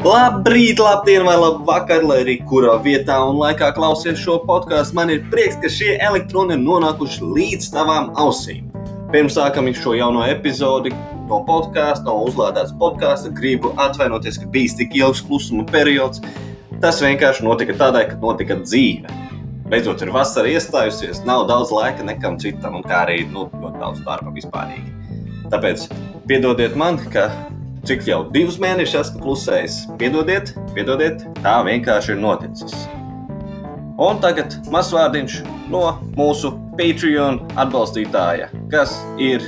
Labrīt, labdien, vai labvakar, lai arī kurā vietā un laikā klausies šo podkāstu. Man ir prieks, ka šie elektroni ir nonākuši līdz tavām ausīm. Pirms sākam šo jauno epizodi no podkāsta, no uzlādētas podkāsta, gribu atvainoties, ka bijis tik ilgs klusuma periods. Tas vienkārši notika tādēļ, ka notika dzīve. Beidzot, ir vasara iestājusies, nav daudz laika nekam citam, un kā arī nu, ļoti daudz darba vispārīgi. Tāpēc piedodiet man, ka cik jau divus mēnešus esmu klusējis. Piedodiet, piedodiet, tā vienkārši ir noticis. Un tagad mazs vārdiņš no mūsu Patreon atbalstītāja, kas ir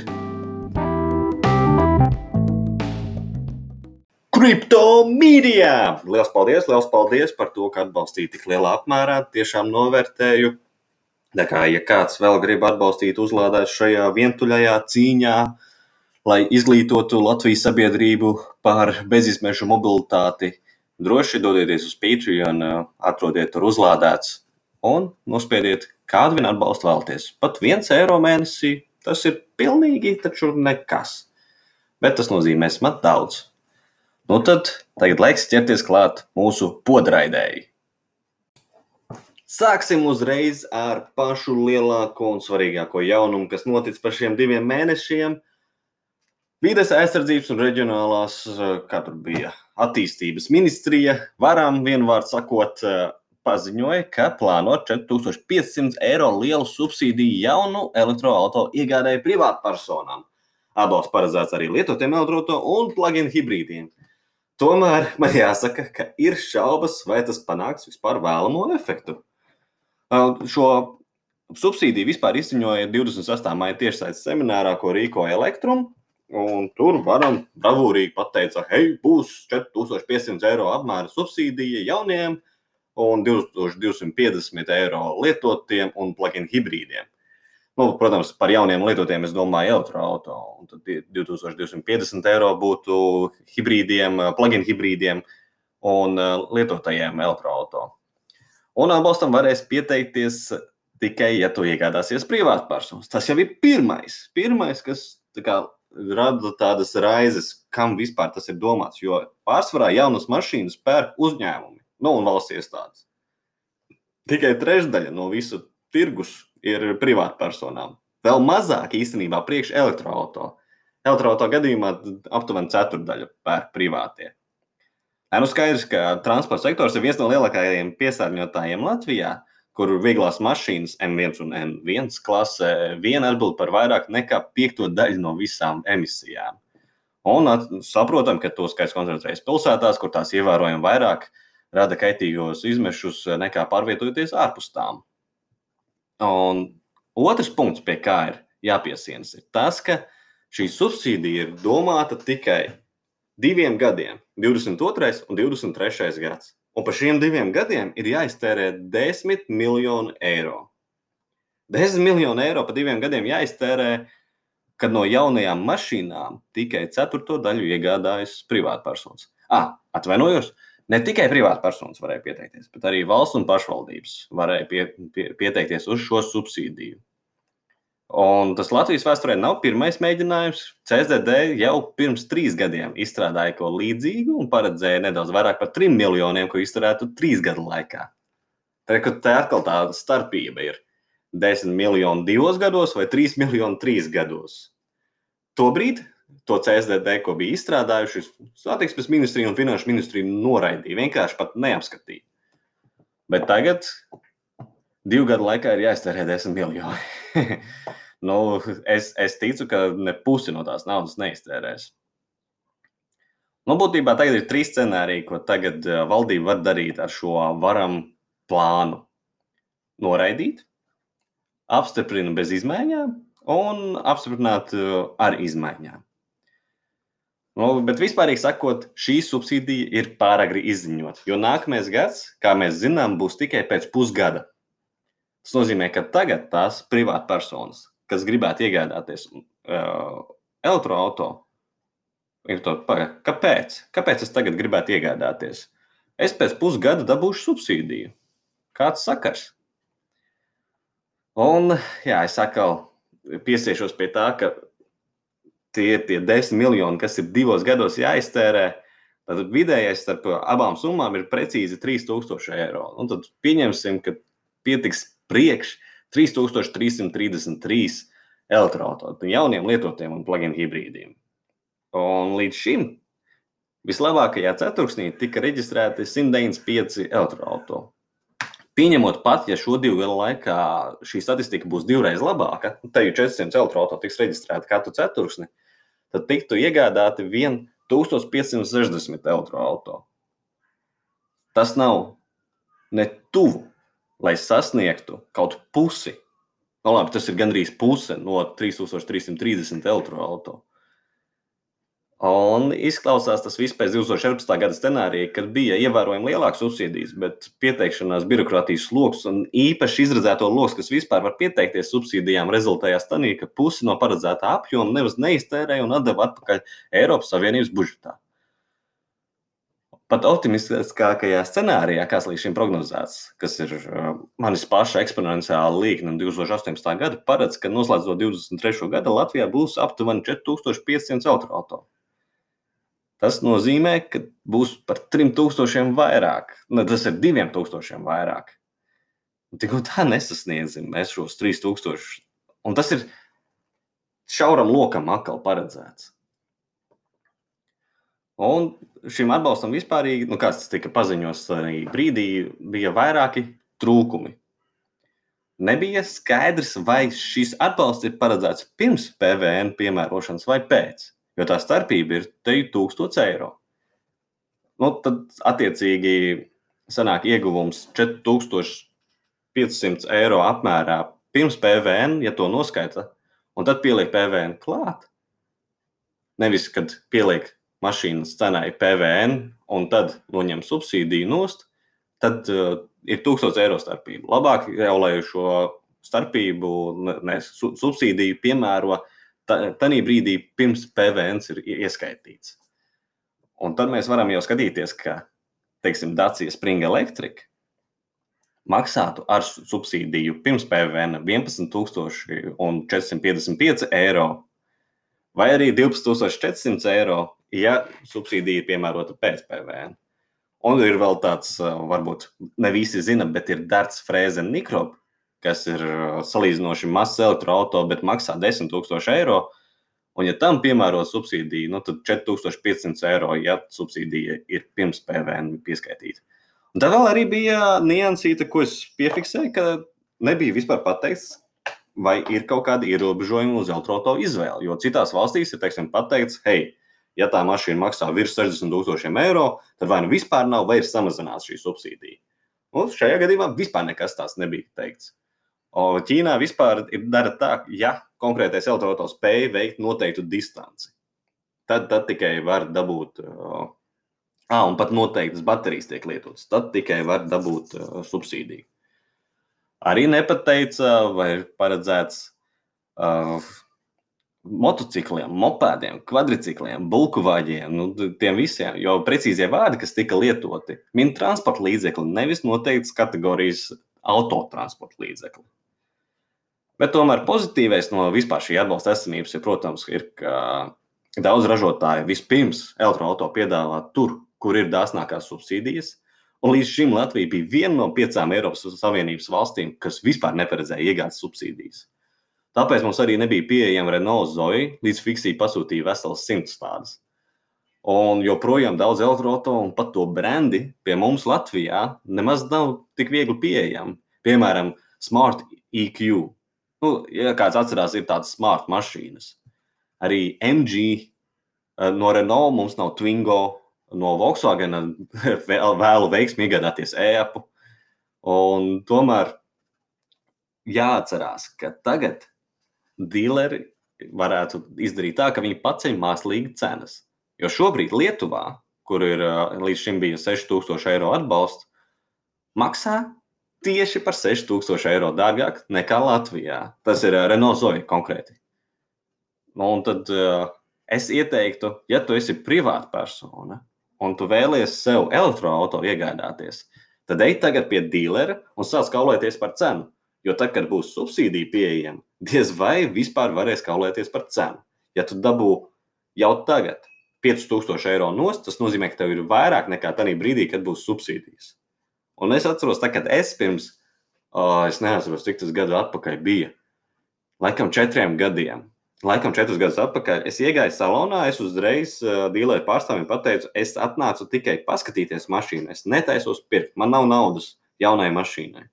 Cryptomīdijā! Lielas paldies, liels paldies par to, ka atbalstījāt tik lielā apmērā. Tiešām novērtēju. Tā kā, ja kāds vēl grib atbalstīt, uzlādēt šajā vientuļajā cīņā, uh, lai izglītotu Latvijas sabiedrību par bezizmešu mobilitāti. Droši dodieties uz Patreon, atrodiet tur uzlādēts un nospiediet, kādu vien atbalstu vēlaties. Pat viens eiro mēnesī tas ir pilnīgi taču nekas. Bet tas nozīmē smat daudz. Nu tad tagad laiks ķerties klāt mūsu podraidēji. Sāksim uzreiz ar pašu lielāko un svarīgāko jaunumu, kas notic par šiem diviem mēnešiem – Vides aizsardzības un reģionālās, eh, bija, attīstības ministrija, varam vienvārds sakot, eh, paziņoja, ka plāno 4500 eiro lielu subsīdiju jaunu elektroautorātu iegādēju privātpersonām. Atbalsts paredzēts arī lietotiem elektroautorātiem un plug-in hibrīdiem. Tomēr man jāsaka, ka ir šaubas, vai tas panāks vispār vēlamo efektu. Šo subsīdiju vispār izziņoja 28. maija tiešsaistes seminārā, ko rīkoja Elektrum. Un tur varam bravūrīgi pateikt, hei, būs 4500 eiro apmēra subsīdija jauniem un 2250 eiro lietotiem un plug-in hibrīdiem. Nu, protams, par jauniem lietotiem es domāju elektroautorātu. Tad 2250 eiro būtu hibrīdiem, plug-in hibrīdiem un uh, lietotajiem elektroautorātu. Un atbalstam varēs pieteikties tikai, ja tu iegādāsies privātpersonas. Tas jau ir pirmais, pirmais kas kā, rada tādas raizes, kam vispār tas ir domāts. Jo pārsvarā jaunas mašīnas pērk uzņēmumi nu, un valsts iestādes. Tikai trešdaļa no visu tirgus ir privātpersonām. Vēl mazāk īstenībā priekš elektroautorāta. Elektroautorāta gadījumā aptuveni ceturdaļa pērk privātie. Nu skaidrs, ka transporta sektors ir viens no lielākajiem piesārņotājiem Latvijā kur vieglās mašīnas M1 un M1 klasē viena atbild par vairāk nekā piekto daļu no visām emisijām. Un saprotam, ka to skaits koncentrējas pilsētās, kur tās ievērojami vairāk rada kaitīgos izmešus nekā pārvietojoties ārpus tām. Un otrs punkts, pie kā ir jāpiesienas, ir tas, ka šī subsīdija ir domāta tikai diviem gadiem, 22. un 23. gads. Un par šiem diviem gadiem ir jāiztērē 10 miljoni eiro. 10 miljoni eiro par diviem gadiem jāiztērē, kad no jaunajām mašīnām tikai ceturto daļu iegādājas privātpersonas. Ah, atvainojos, ne tikai privātpersonas varēja pieteikties, bet arī valsts un pašvaldības varēja pie, pie, pieteikties uz šo subsīdiju. Un tas Latvijas vēsturē nav pirmais mēģinājums. CSDD jau pirms trīs gadiem izstrādāja ko līdzīgu un paredzēja nedaudz vairāk par trim miljoniem, ko izturētu trīs gadu laikā. Tā, tā atkal tā starpība ir 10 miljoni divos gados vai 3 miljoni trīs gados. Tobrīd to CSDD, ko bija izstrādājuši, satiksmes ministrija un finanšu ministrija noraidīja. Vienkārši pat neapskatīja. Bet tagad, divu gadu laikā, ir jāiztērē 10 miljoni. nu, es, es ticu, ka ne pusi no tās naudas neiztērēs. Nu, būtībā tagad ir trīs scenāriji, ko tagad eh, valdība var darīt ar šo varam plānu. Noraidīt, apstiprināt bez izmaiņām un apstiprināt eh, ar izmaiņām. Nu, bet vispārīgi sakot, šī subsīdija ir pāragri izziņot, jo nākamais gads, kā mēs zinām, būs tikai pēc pusgada. Tas nozīmē, ka tagad tās privātpersonas kas gribētu iegādāties uh, elektroautorātu, ir to, kāpēc? Kāpēc es tagad gribētu iegādāties? Es pēc pusgada dabūšu subsīdiju. Kāds sakars? Un, jā, es atkal piesiešos pie tā, ka tie ir tie desmit miljoni, kas ir divos gados jāiztērē. Tad vidējais starp abām summām ir precīzi 3000 eiro. Un tad pieņemsim, ka pietiks priekš 3333 elektroautorātu jauniem lietotiem un plug-in hibrīdiem. Un līdz šim vislabākajā ceturksnī tika reģistrēti 195 elektroautorātu. Pieņemot pat, ja šo divu gadu laikā šī statistika būs divreiz labāka, te jau 400 elektroautorātu tiks reģistrēti katru ceturksni, tad tiktu iegādāti 1560 elektroautorātu. Tas nav ne tuvu, lai sasniegtu kaut pusi. No labi, tas ir gandrīz puse no 3330 elektroautorātu. Un izklausās tas viss pēc 2014. gada scenārija, kad bija ievērojami lielāks subsīdijas, bet pieteikšanās birokrātijas sloks un īpaši izredzēto lokus, kas vispār var pieteikties subsīdijām, rezultējās tādā, ka pusi no paredzētā apjoma nevis neiztērēja un atdeva atpakaļ Eiropas Savienības budžetā. Pat optimistiskākajā scenārijā, kas līdz šim prognozēts, kas ir uh, manis paša eksponenciāla līkne no 2018. gada, paredz, ka noslēdzot 23. gada Latvijā būs aptuveni 4500 autoautomašīnu. Tas nozīmē, ka būs par 3000 vairāk. Ne, tas ir 2000 vairāk. Tikko tā nesasniedzam mēs šos 3000. Un tas ir šauram lokam atkal paredzēts. Un šim atbalstam vispārīgi, nu kāds tika paziņots brīdī, bija vairāki trūkumi. Nebija skaidrs, vai šis atbalsts ir paredzēts pirms PVN piemērošanas vai pēc jo tā starpība ir 1000 eiro. Nu, tad, attiecīgi, sanāk ieguvums 4500 eiro apmērā pirms PVN, ja to noskaita, un tad pieliek PVN klāt. Nevis, kad pieliek mašīnas cenai PVN un tad noņem subsīdiju nost, tad uh, ir 1000 eiro starpība. Labāk jau, lai šo starpību, ne, subsīdiju piemēro tajā brīdī, pirms PVN ir ieskaitīts. Un tad mēs varam jau skatīties, ka, teiksim, Dacia Spring Electric maksātu ar subsīdiju pirms PVN 11,455 eiro vai arī 12,400 eiro, ja subsīdija ir piemērota pēc PVN. Un ir vēl tāds, varbūt ne visi zina, bet ir Darts Frēzen Nikrops, kas ir uh, salīdzinoši mazs elektroautorāts, bet maksā 10,000 eiro. Un, ja tam piemēro subsīdiju, nu, tad 4500 eiro, ja subsīdija ir pirms PVN pieskaitīta. Un tā vēl arī bija niansīta, ko es piefiksēju, ka nebija vispār pateikts, vai ir kaut kāda ierobežojuma uz elektroautorātu izvēli. Jo citās valstīs ir teiksim, pateikts, hei, ja tā mašīna maksā virs 60,000 eiro, tad vai nu vispār nav, vai ir samazināts šī subsīdija. Un šajā gadījumā vispār nekas tāds nebija teikts. O Ķīnā vispār ir dara tā, ja konkrētais autors spēj veikt noteiktu distanci, tad, tad tikai var dabūt, ah, un pat noteiktas baterijas tiek lietotas, tad tikai var dabūt uh, subsīdiju. Arī nepateica, vai ir paredzēts uh, motocikliem, mopēdiem, kvadricikliem, bulkuvāģiem, nu, tiem visiem. Jo precīzie vārdi, kas tika lietoti, min transporta līdzekli, nevis noteikts kategorijas autotransporta līdzekli. Bet tomēr pozitīvais no vispār šī atbalsta esamības ir, protams, ir, ka daudz ražotāju vispirms elektroautorātu piedāvā tur, kur ir dāsnākās subsīdijas. Un līdz šim Latvija bija viena no piecām Eiropas Savienības valstīm, kas vispār neparedzēja iegādes subsīdijas. Tāpēc mums arī nebija pieejama Renault Zoe, līdz fiksija pasūtīja veselas simts tādas. Un joprojām daudz elektroautorātu un pat to brendi pie mums Latvijā nemaz nav tik viegli pieejami. Piemēram, Smart EQ Nu, ja kāds atcerās, ir tādas smart mašīnas. Arī MG eh, no Renault mums nav Twingo, no Volkswagen vēl, vēlu veiksmi iegādāties e-apu. Tomēr jāatcerās, ka tagad dealeri varētu izdarīt tā, ka viņi paceļ mākslīgi cenas. Jo šobrīd Lietuvā, kur ir līdz šim bija 6000 eiro atbalsts, maksā tieši par 6000 eiro dārgāk nekā Latvijā. Tas ir Renault Zoe konkrēti. Nu, un tad es ieteiktu, ja tu esi privāta persona un tu vēlies sev elektroautorātu iegādāties, tad ej tagad pie dīlera un sāc kaulēties par cenu. Jo tad, kad būs subsīdija pieejama, diez vai vispār varēs kaulēties par cenu. Ja tu dabū jau tagad 5000 eiro nost, tas nozīmē, ka tev ir vairāk nekā tajā brīdī, kad būs subsīdijas. Un es atceros, tā, kad es pirms, uh, es neatceros, cik tas gadu atpakaļ bija, laikam četriem gadiem. Laikam četrus gadus atpakaļ es iegāju salonā, es uzreiz uh, dīlēju pārstāvjiem pateicu, es atnācu tikai paskatīties mašīnu, es netaisos pirkt, man nav naudas jaunai mašīnai.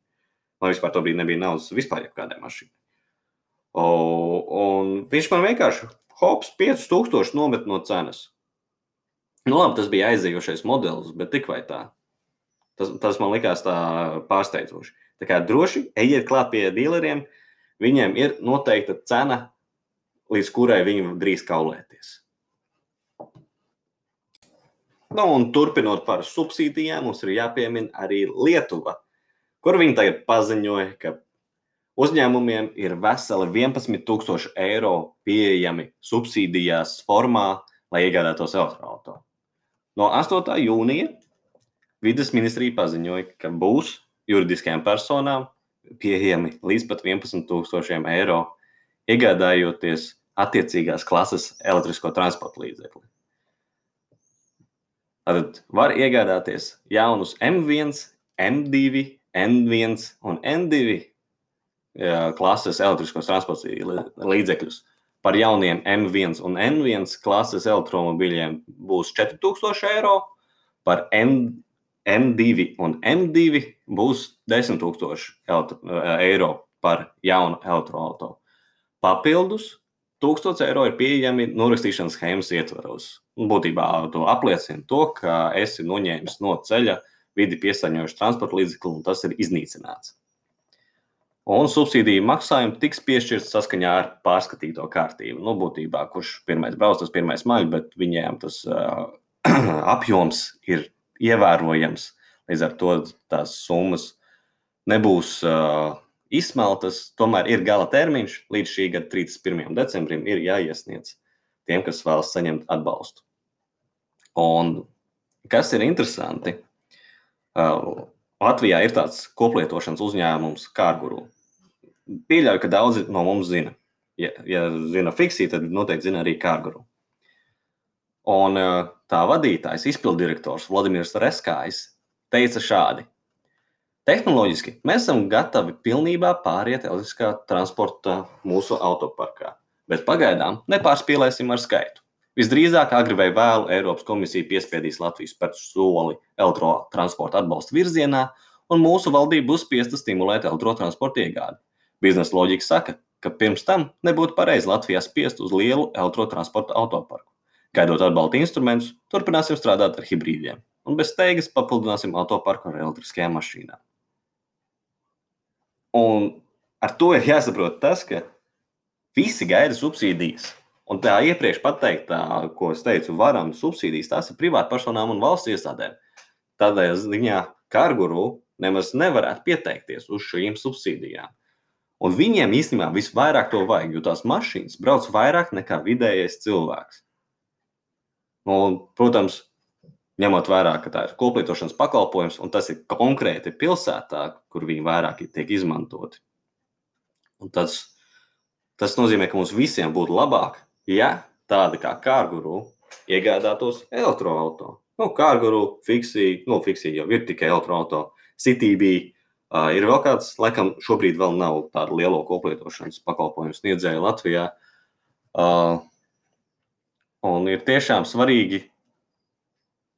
Man vispār to brīdi nebija naudas vispār jebkādai mašīnai. Un viņš man vienkārši hops 5000 nomet no cenas. Nu, labi, tas bija aizējošais modelis, bet tik vai tā. Tas, tas man likās tā pārsteidzoši. Tā kā droši ejiet klāt pie dealeriem, viņiem ir noteikta cena, līdz kurai viņi drīz kaulēties. Nu, un turpinot par subsīdijām, mums ir jāpiemina arī Lietuva, kur viņi tagad paziņoja, ka uzņēmumiem ir veseli 11,000 eiro pieejami subsīdijās formā, lai iegādātos elektroautorātu. No 8. jūnija vidas ministrija paziņoja, ka būs juridiskajām personām pieejami līdz pat 11,000 eiro, iegādājoties attiecīgās klases elektrisko transporta līdzekli. Tad var iegādāties jaunus M1, M2, N1 un N2 klases elektriskos transporta līdzekļus par jauniem M1 un N1 klases elektromobiļiem būs 4000 eiro, par N, N2 un M2 būs 10 000 eiro par jaunu elektroautorātu. Papildus 1000 eiro ir pieejami norakstīšanas schēmas ietvaros. Būtībā to apliecina to, ka esi noņēmis no ceļa vidi piesārņojušu transporta līdzekli un tas ir iznīcināts un subsīdiju maksājumi tiks piešķirts saskaņā ar pārskatīto kārtību. Nu, būtībā, kurš pirmais brauc, tas pirmais maļ, bet viņiem tas uh, apjoms ir ievērojams. Līdz ar to tās summas nebūs uh, izsmeltas. Tomēr ir gala termiņš līdz šī gada 31. decembrim ir jāiesniedz tiem, kas vēlas saņemt atbalstu. Un kas ir interesanti, Latvijā ir tāds koplietošanas uzņēmums, Kārguru. Pieļauju, ka daudzi no mums zina. Ja, ja zina fiksiju, tad noteikti zina arī kārguru. Un tā vadītājs, izpilddirektors Vladimirs Reskājs, teica šādi: Tehnoloģiski mēs esam gatavi pilnībā pāriet elektriskā transporta mūsu autoparkā, bet pagaidām nepārspīlēsim ar skaitu. Visdrīzāk, agri vai vēlu, Eiropas komisija piespiedīs Latviju spērt soli elektrotransporta atbalsta virzienā, un mūsu valdība būs spiesta stimulēt elektrotransporta iegādi. Biznesa loģika saka, ka pirms tam nebūtu pareizi Latvijā spiest uz lielu elektrotransporta autoparku. Gaidot atbalsta instrumentus, turpināsim strādāt ar hibrīdiem un bez steigas papildināsim autoparku ar elektriskajām mašīnām. Un ar to ir jāsaprot tas, ka visi gaida subsīdijas. Un tā iepriekš pateiktā, ko es teicu, varam subsīdijas, tās ir privātpersonām un valsts iestādēm. Tādēļ ziņā Kārguru nemaz nevarētu pieteikties uz šīm subsīdijām. Un viņiem īstenībā visvairāk to vajag, jo tās mašīnas brauc vairāk nekā vidējais cilvēks. Un, protams, ņemot vērā, ka tā ir koplietošanas pakalpojums, un tas ir konkrēti pilsētā, kur viņi vairāk tiek izmantoti. Un tas, tas nozīmē, ka mums visiem būtu labāk, ja tāda kā kārguru iegādātos elektroautorātu. Nu, kārguru, fiksija, nu, fiksija jau ir tikai elektroautorāta, CTB Uh, ir vēl kāds, laikam, šobrīd vēl nav tāda liela koplietošanas pakalpojumu sniedzēja Latvijā. Uh, un ir tiešām svarīgi.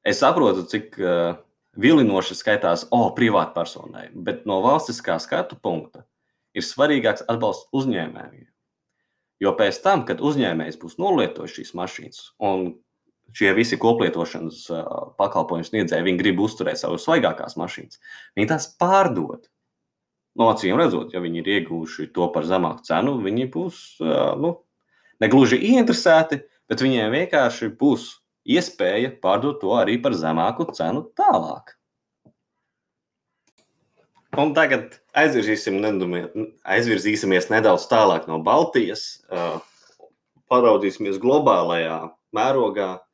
Es saprotu, cik uh, vilinoši skaitās, o, oh, privātpersonai, bet no valstiskā skatu punkta ir svarīgāks atbalsts uzņēmējiem. Jo pēc tam, kad uzņēmējs būs nolietojis šīs mašīnas un šie visi koplietošanas pakalpojumu sniedzēji, viņi grib uzturēt savas svaigākās mašīnas. Viņi tās pārdod. No acīm redzot, ja viņi ir ieguvuši to par zemāku cenu, viņi būs nu, negluži ieinteresēti, bet viņiem vienkārši būs iespēja pārdot to arī par zemāku cenu tālāk. Un tagad aizvirzīsimies nedaudz tālāk no Baltijas, paraudzīsimies globālajā mērogā,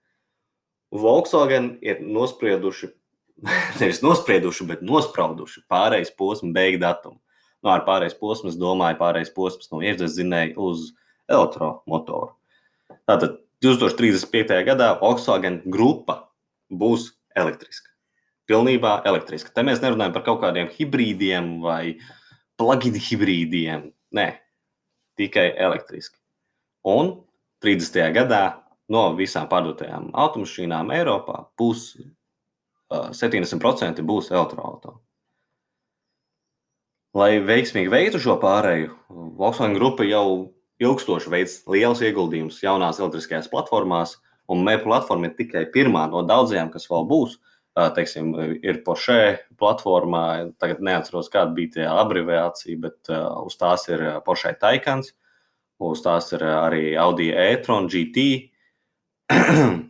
Volkswagen ir nosprieduši, nevis nosprieduši, bet nosprauduši pārejas posmu beigu datumu. Nu, ar pārejas posmu es domāju pārejas posms no iekšzemes zinēja uz elektromotoru. Tātad 2035. gadā Volkswagen grupa būs elektriska. Pilnībā elektriska. Te mēs nerunājam par kaut kādiem hibrīdiem vai plug-in hibrīdiem. Nē, tikai elektriski. Un 30. gadā no visām pārdotajām automašīnām Eiropā būs uh, 70% būs elektroautorāti. Lai veiksmīgi veiktu šo pārēju, Volkswagen grupa jau ilgstoši veids liels ieguldījums jaunās elektriskajās platformās, un MEP platforma ir tikai pirmā no daudzajām, kas vēl būs. Teiksim, ir Porsche platformā, tagad neatceros, kāda bija tā abreviācija, bet uz tās ir Porsche Taikans, uz tās ir arī Audi e-tron GT.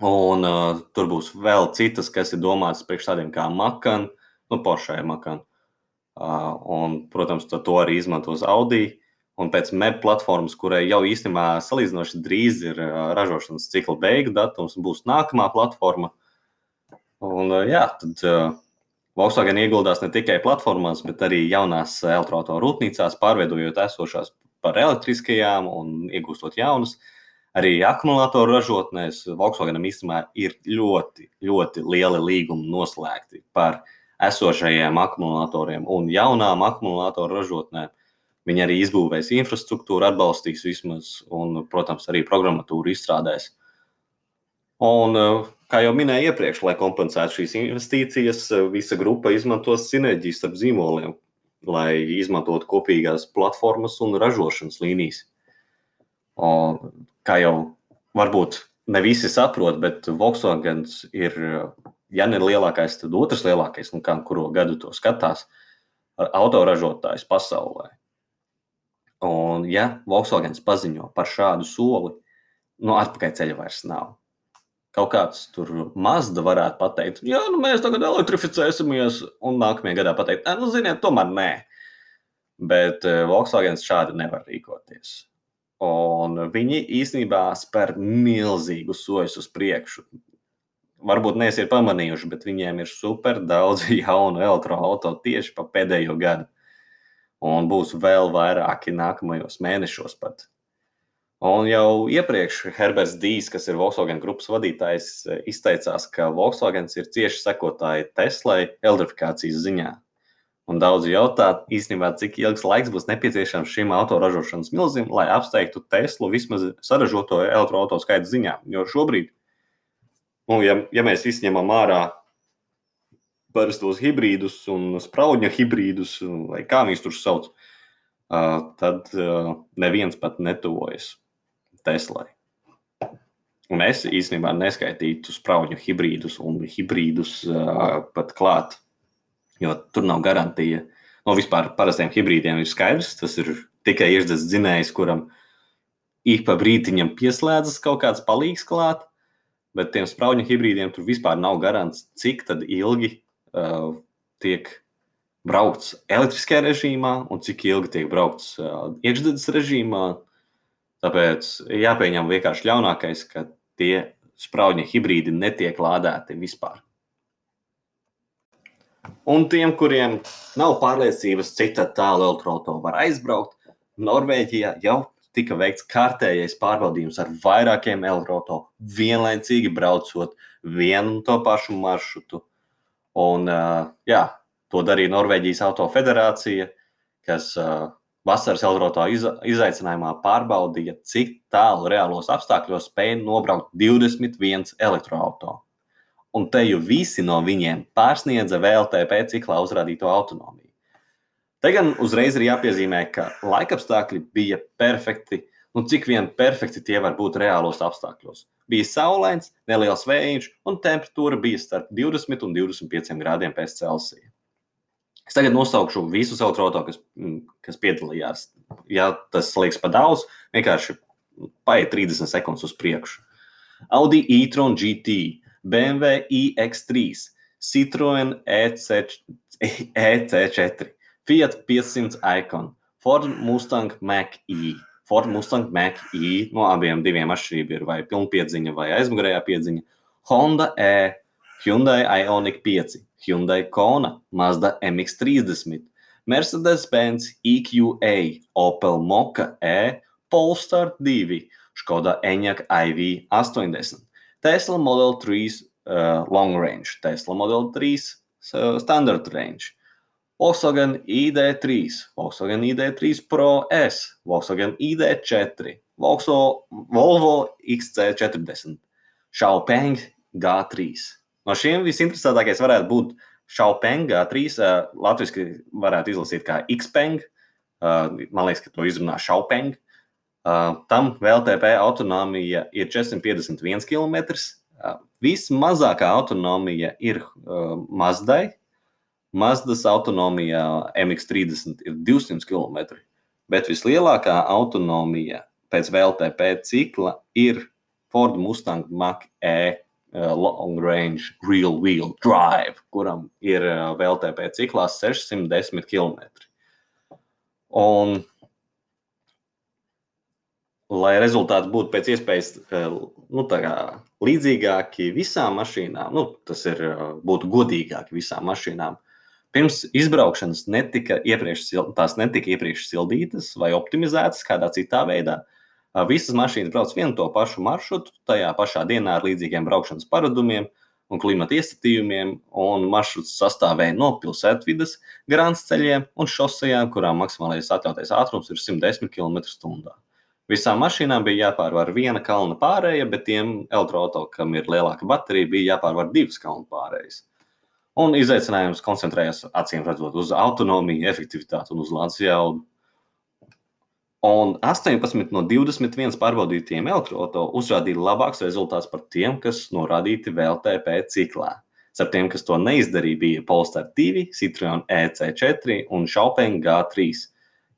un uh, tur būs vēl citas, kas ir domātas priekš tādiem kā Makan, nu, Porsche Makan. Uh, un, protams, to, arī izmantos Audi. Un pēc MEB platformas, kurai jau īstenībā salīdzinoši drīz ir ražošanas cikla beigu datums, būs nākamā platforma. Un, jā, tad uh, Volkswagen ieguldās ne tikai platformās, bet arī jaunās elektroautorāta rūpnīcās, pārveidojot esošās par elektriskajām un iegūstot jaunas. Arī akumulātoru ražotnēs Volkswagenam īstenībā ir ļoti, ļoti lieli līgumi noslēgti par esošajiem akumulatoriem un jaunām akumulātoru ražotnēm. Viņi arī izbūvēs infrastruktūru, atbalstīs vismaz, un, protams, arī programmatūru izstrādēs. Un, kā jau minēju iepriekš, lai kompensētu šīs investīcijas, visa grupa izmantos sinerģiju starp zīmoliem, lai izmantotu kopīgās platformas un ražošanas līnijas. Un, kā jau varbūt ne visi saprot, bet Volkswagen ir, ja ne lielākais, tad otrs lielākais, nu, kā kuru gadu to skatās, autoražotājs pasaulē. Un, ja Volkswagen paziņo par šādu soli, nu, atpakaļ ceļa vairs nav. Kaut kāds tur mazda varētu pateikt, jā, nu, mēs tagad elektrificēsimies, un nākamajā gadā pateikt, nu, ziniet, tomēr nē. Bet eh, Volkswagen šādi nevar rīkoties. Un viņi īstenībā spēr milzīgu soļus uz priekšu. Varbūt neesiet pamanījuši, bet viņiem ir super daudz jaunu elektroautorātu tieši pa pēdējo gadu un būs vēl vairāki nākamajos mēnešos pat. Un jau iepriekš Herberts Dīs, kas ir Volkswagen grupas vadītājs, izteicās, ka Volkswagen ir cieši sekotāji Teslai elektrifikācijas ziņā. Un daudzi jautā, īstenībā, cik ilgs laiks būs nepieciešams šim autoražošanas milzim, lai apsteigtu Teslu vismaz saražoto elektroautorātu skaitu ziņā. Jo šobrīd, nu, ja, ja mēs izņemam ārā parastos hibrīdus un spraudņa hibrīdus, vai kā viņus tur sauc, tad neviens pat netuvojas Teslai. Un es īstenībā neskaitītu spraudņu hibrīdus un hibrīdus pat klāt, jo tur nav garantija. No vispār parastiem hibrīdiem ir skaidrs, tas ir tikai iešdzes dzinējs, kuram ik pa brītiņam pieslēdzas kaut kāds palīgs klāt, bet tiem spraudņu hibrīdiem tur vispār nav garants, cik ilgi uh, tiek braukts elektriskajā režīmā un cik ilgi tiek braukts uh, iekšzemes režīmā. Tāpēc jāpieņem vienkārši ļaunākais, ka tie spraudņa hibrīdi netiek lādēti vispār. Un tiem, kuriem nav pārliecības, cik tālu elektroautorāta var aizbraukt, Norvēģijā jau tika veikts kārtējais pārbaudījums ar vairākiem elektroautorātiem, vienlaicīgi braucot vienu un to pašu maršrutu Un, jā, to darīja Norvēģijas autofederācija, kas vasaras Eldrotā izaicinājumā pārbaudīja, cik tālu reālos apstākļos spēja nobraukt 21 elektroautorātu. Un te jau visi no viņiem pārsniedza VLTP ciklā uzrādīto autonomiju. Te gan uzreiz ir jāpiezīmē, ka laikapstākļi bija perfekti, nu cik vien perfekti tie var būt reālos apstākļos bija saulains, neliels vējš, un temperatūra bija starp 20 un 25 grādiem pēc Celsija. Es tagad nosaukšu visus automatus, kas, mm, kas piedalījās. Ja tas liekas par daudz, vienkārši paiet 30 sekundes uz priekšu. Audi e-tron GT, BMW iX3, Citroen EC, EC4, Fiat 500 Icon, Ford Mustang Mach-E. Ford Mustang Mach-E no abiem diviem atšķirība ir vai pilnpiedziņa vai aizmugurējā piedziņa, Honda E, Hyundai Ioniq 5, Hyundai Kona, Mazda MX30, Mercedes-Benz EQA, Opel Moka E, Polestar 2, Skoda Enyaq iV 80, Tesla Model 3 uh, Long Range, Tesla Model 3 uh, Standard Range, Volkswagen ID3, Volkswagen ID3 Pro S, Volkswagen ID4, Volvo XC40, Xiaopeng G3. No šiem visinteresantākais varētu būt Xiaopeng G3. Latvijas varētu izlasīt kā Xpeng. Man liekas, ka to izrunā Xiaopeng. Tam VLTP autonomija ir 451 km. Vismazākā autonomija ir Mazdai. Mazdas autonomija MX30 ir 200 km, bet vislielākā autonomija pēc VLTP cikla ir Ford Mustang Mach-E uh, Long Range Real Wheel Drive, kuram ir uh, VLTP ciklā 610 km. Un, lai rezultāti būtu pēc iespējas uh, nu, līdzīgāki visām mašīnām, nu, tas ir, būtu godīgāki visām mašīnām. Pirms izbraukšanas netika iepriekš, tās netika iepriekš sildītas vai optimizētas kādā citā veidā. Uh, Visas mašīnas brauc vienu to pašu maršrutu, tajā pašā dienā ar līdzīgiem braukšanas paradumiem un klimata iestatījumiem, un maršruts sastāvēja no pilsētvidas, grāmatas ceļiem un šosejām, kurām maksimālais atļautais ātrums ir 110 km/h. Visām mašīnām bija jāpārvar viena kalna pārēja, bet tiem elektroautoriem, kam ir lielāka baterija, bija jāpārvar divas kalnu pārējas. Un izaicinājums koncentrējās acīm redzot uz autonomiju, efektivitāti un uz lādes jaudu. Un 18 no 21 pārbaudītiem elektroautoriem uzrādīja labāks rezultāts par tiem, kas norādīti VLTP ciklā. Starp tiem, kas to neizdarīja, bija Polestar 2, Citroen EC4 un Xiaopeng G3,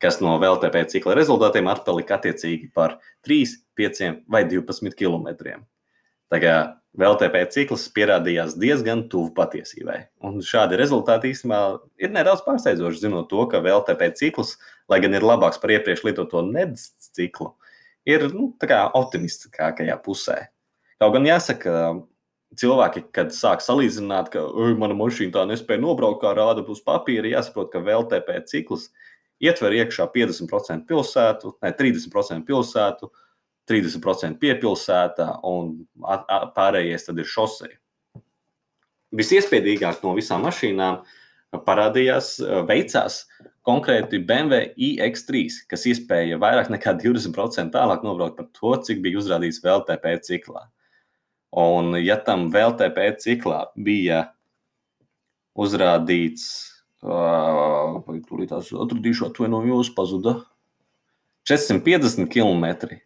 kas no VLTP cikla rezultātiem atpalika attiecīgi par 3, 5 vai 12 km. Tā kā VLTP cikls pierādījās diezgan tuvu patiesībai. Un šādi rezultāti īstenībā ir nedaudz pārsteidzoši, zinot to, ka VLTP cikls, lai gan ir labāks par iepriekš lietoto nedz ciklu, ir nu, optimistiskākajā pusē. Kaut gan jāsaka, cilvēki, kad sāk salīdzināt, ka mana mašīna tā nespēja nobraukt, kā rāda uz papīra, jāsaprot, ka VLTP cikls ietver iekšā 50% pilsētu, ne 30% pilsētu, 30% piepilsētā, un pārējais tad ir šosei. Visiespējīgāk no visām mašīnām parādījās, veicās konkrēti BMW iX3, kas iespēja vairāk nekā 20% tālāk nobraukt par to, cik bija uzrādīts VLTP ciklā. Un, ja tam VLTP ciklā bija uzrādīts, uh, tūlīt tās atradīšu, atvainojos, pazuda 450 km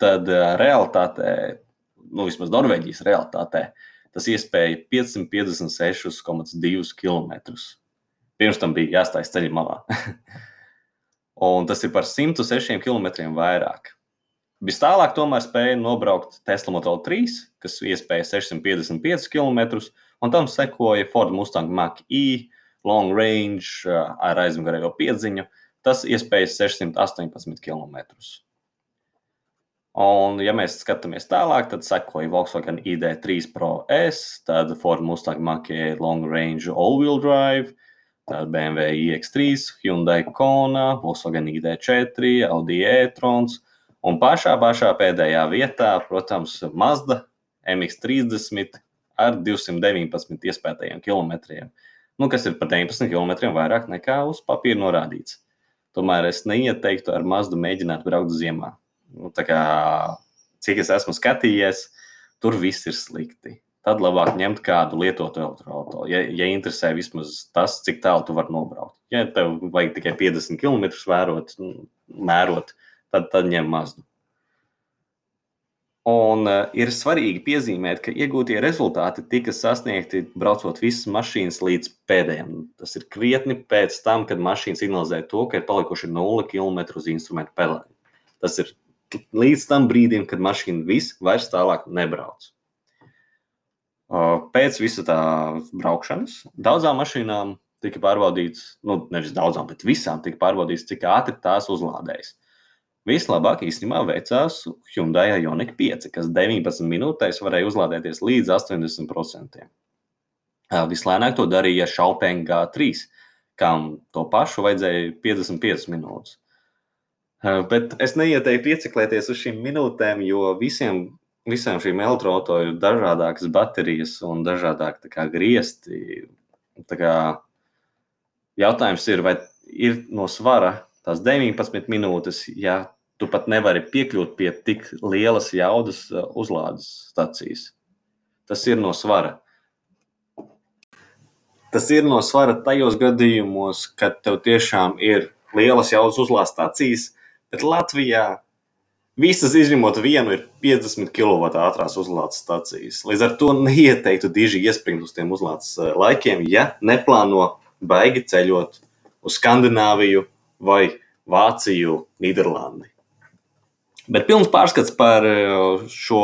tad uh, realitātē, nu, vismaz Norvēģijas realitātē, tas iespēja 556,2 km. Pirms tam bija jāstājas ceļa malā. un tas ir par 106 km vairāk. Vis tālāk tomēr spēja nobraukt Tesla Model 3, kas iespēja 655 km, un tam sekoja Ford Mustang Mach-E, Long Range ar aizmugurējo piedziņu. Tas iespēja 618 km. Un, ja mēs skatāmies tālāk, tad sekoja Volkswagen ID3 Pro S, tad Ford Mustang Mach-E Long Range All-Wheel Drive, tad BMW iX3, Hyundai Kona, Volkswagen ID4, Audi e-trons. Un pašā, pašā pēdējā vietā, protams, Mazda MX30 ar 219 iespējamiem kilometriem, nu, kas ir par 19 km vairāk nekā uz papīra norādīts. Tomēr es neieteiktu ar Mazdu mēģināt braukt ziemā nu, kā, cik es esmu skatījies, tur viss ir slikti. Tad labāk ņemt kādu lietotu elektroautorātu. Ja, ja interesē vismaz tas, cik tālu tu vari nobraukt. Ja tev vajag tikai 50 km vērot, mērot, tad, tad ņem mazu. Un uh, ir svarīgi piezīmēt, ka iegūtie rezultāti tika sasniegti braucot visas mašīnas līdz pēdējiem. Tas ir krietni pēc tam, kad mašīna signalizē to, ka ir palikuši 0 km uz instrumentu pelēm. Tas ir līdz tam brīdim, kad mašīna viss vairs tālāk nebrauc. Pēc visa tā braukšanas daudzām mašīnām tika pārbaudīts, nu, nevis daudzām, bet visām tika pārbaudīts, cik ātri tās uzlādējas. Vislabāk īstenībā veicās Hyundai Ioniq 5, kas 19 minūtēs varēja uzlādēties līdz 80%. Vislēnāk to darīja Xiaopeng G3, kam to pašu vajadzēja 55 minūtes. Bet es neieteiktu ieciklēties uz šīm minūtēm, jo visiem, visām šīm elektroautoriem ir dažādas baterijas un dažādi griezti. Tā kā jautājums ir, vai ir no svara tās 19 minūtes, ja tu pat nevari piekļūt pie tik lielas jaudas uzlādes stacijas. Tas ir no svara. Tas ir no svara tajos gadījumos, kad tev tiešām ir lielas jaudas uzlādes stacijas, Bet Latvijā visas izņemot vienu ir 50 kW ātrās uzlādes stācijas. Līdz ar to neieteiktu diži iespringt uz tiem uzlādes eh, laikiem, ja neplāno baigi ceļot uz Skandināviju vai Vāciju, Nīderlandi. Bet pilns pārskats par eh, šo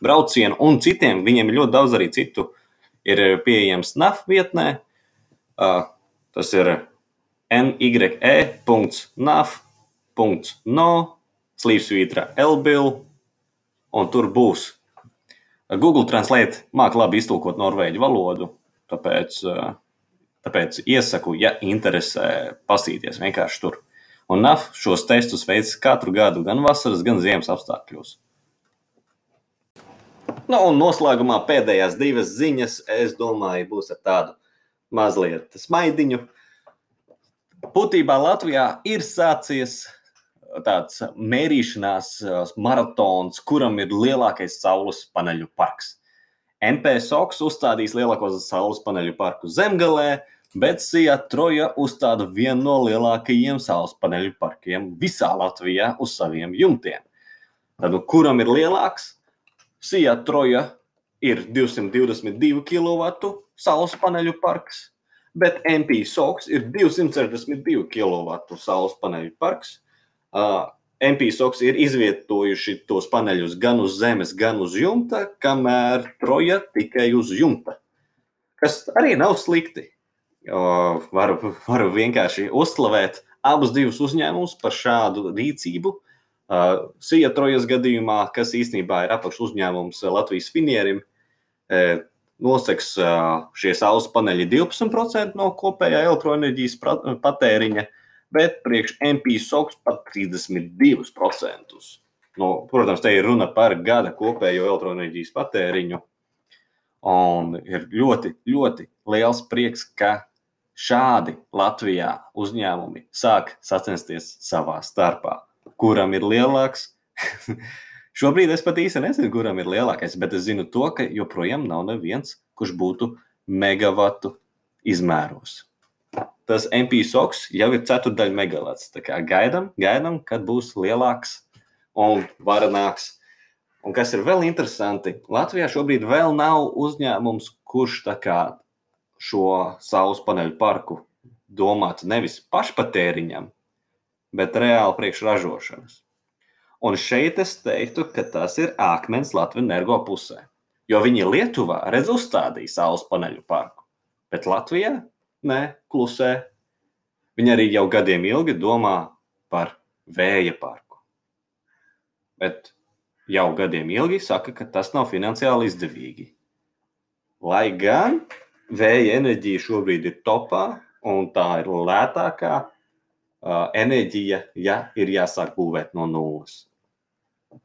braucienu un citiem, viņiem ir ļoti daudz arī citu, ir pieejams NAF vietnē. Eh, tas ir nye.naf no, slīpsvītra Elbil, un tur būs. Google Translate māca labi iztulkot norvēģu valodu, tāpēc, tāpēc iesaku, ja interesē, pasīties vienkārši tur. Un NAF šos testus veids katru gadu, gan vasaras, gan ziemas apstākļos. Nu, un noslēgumā pēdējās divas ziņas, es domāju, būs ar tādu mazliet smaidiņu. Būtībā Latvijā ir sācies tāds mērīšanās maratons, kuram ir lielākais saules paneļu parks. MPSOX uzstādīs lielāko saules paneļu parku zemgalē, bet Sija Troja uzstāda vienu no lielākajiem saules paneļu parkiem visā Latvijā uz saviem jumtiem. Tad, kuram ir lielāks? Sija Troja ir 222 kW saules paneļu parks, bet MP Sox ir 262 kW saules paneļu parks. MPSOX ir izvietojuši tos paneļus gan uz zemes, gan uz jumta, kamēr Troja tikai uz jumta. Kas arī nav slikti. Varu, varu vienkārši uzslavēt abus divus uzņēmumus par šādu rīcību. Sija Trojas gadījumā, kas īstenībā ir apakš uzņēmums Latvijas finierim, noseks šie saules paneļi 12% no kopējā elektroenerģijas patēriņa bet priekš MP SOX pat 32%. Nu, protams, te ir runa par gada kopējo elektroenerģijas patēriņu. Un ir ļoti, ļoti liels prieks, ka šādi Latvijā uzņēmumi sāk sacensties savā starpā. Kuram ir lielāks? Šobrīd es pat īsti nezinu, kuram ir lielākais, bet es zinu to, ka joprojām nav neviens, kurš būtu megawatu izmēros tas MP soks jau ir ceturdaļa megalats. Tā kā gaidām, gaidām, kad būs lielāks un varenāks. Un kas ir vēl interesanti, Latvijā šobrīd vēl nav uzņēmums, kurš šo saules paneļu parku domātu nevis pašpatēriņam, bet reāli priekšražošanas. Un šeit es teiktu, ka tas ir akmens Latvijas energo pusē. Jo viņi Lietuvā redz uzstādīja saules paneļu parku, bet Latvijā Nē, klusē. Viņi arī jau gadiem ilgi domā par vēja parku. Bet jau gadiem ilgi saka, ka tas nav finansiāli izdevīgi. Lai gan vēja enerģija šobrīd ir topā un tā ir lētākā uh, enerģija, ja ir jāsāk būvēt no nulles.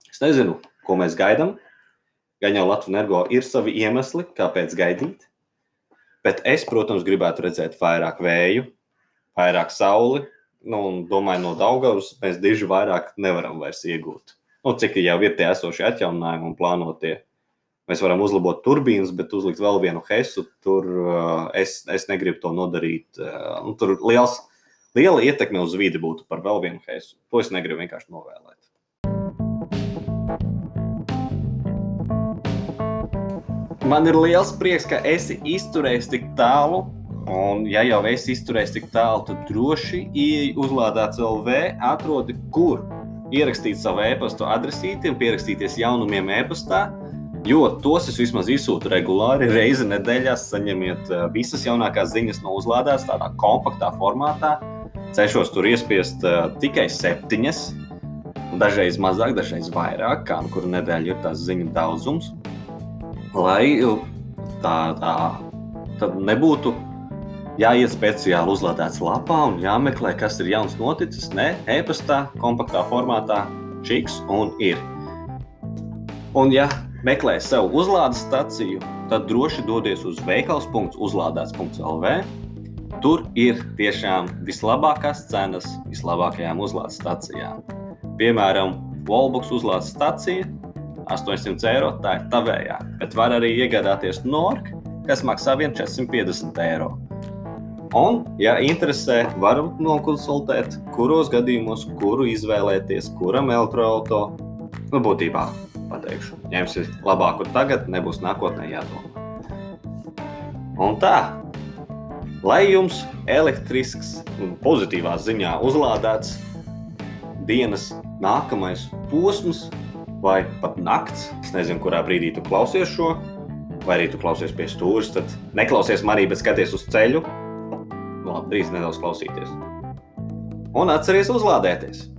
Es nezinu, ko mēs gaidām. Gan jau Latvijas energo ir savi iemesli, kāpēc gaidīt. Bet es, protams, gribētu redzēt vairāk vēju, vairāk sauli. Nu, un domāju, no Daugavas mēs diži vairāk nevaram vairs iegūt. Nu, cik jau ir tie esošie atjauninājumi un plānotie. Mēs varam uzlabot turbīnas, bet uzlikt vēl vienu hesu. Tur uh, es, es negribu to nodarīt. Uh, tur liels, liela ietekme uz vidi būtu par vēl vienu hesu. To es negribu vienkārši novēlēt. Man ir liels prieks, ka esi izturējis tik tālu. Un, ja jau esi izturējis tik tālu, tad droši ieej uzlādēts LV, atrodi, kur ierakstīt savu e-pasta adresīti un pierakstīties jaunumiem e-pastā. Jo tos es vismaz izsūtu regulāri, reizi nedēļā saņemiet eh, visas jaunākās ziņas no uzlādētas tādā kompaktā formātā. Cešos tur iespiest uh, tikai septiņas, dažreiz mazāk, dažreiz vairāk, kā nu kuru nedēļu ir tās ziņu daudzums lai tā, tā nebūtu jāiet speciāli uzlādēts lapā un jāmeklē, kas ir jauns noticis. Nē, e-pastā, kompaktā formātā, čiks un ir. Un, ja meklē sev uzlādes staciju, tad droši dodies uz veikals.uzlādēts.lv. Tur ir tiešām vislabākās cenas vislabākajām uzlādes stacijām. Piemēram, Volbuks uzlādes stacija 800 eiro, tā ir tavējā, bet var arī iegādāties Nork, kas maksā 450 eiro. Un, ja interesē, varam nokonsultēt, kuros gadījumos, kuru izvēlēties, kuram elektroautorāta. Nu, būtībā pateikšu, ņemsi labāku tagad, nebūs nākotnē jādomā. Un tā, lai jums elektrisks pozitīvā ziņā uzlādēts dienas nākamais posms, vai pat nakts, es nezinu, kurā brīdī tu klausies šo, vai arī tu klausies pie stūres, tad neklausies manī, bet skaties uz ceļu. Nu, labi, drīz nedaudz klausīties. Un atceries uzlādēties!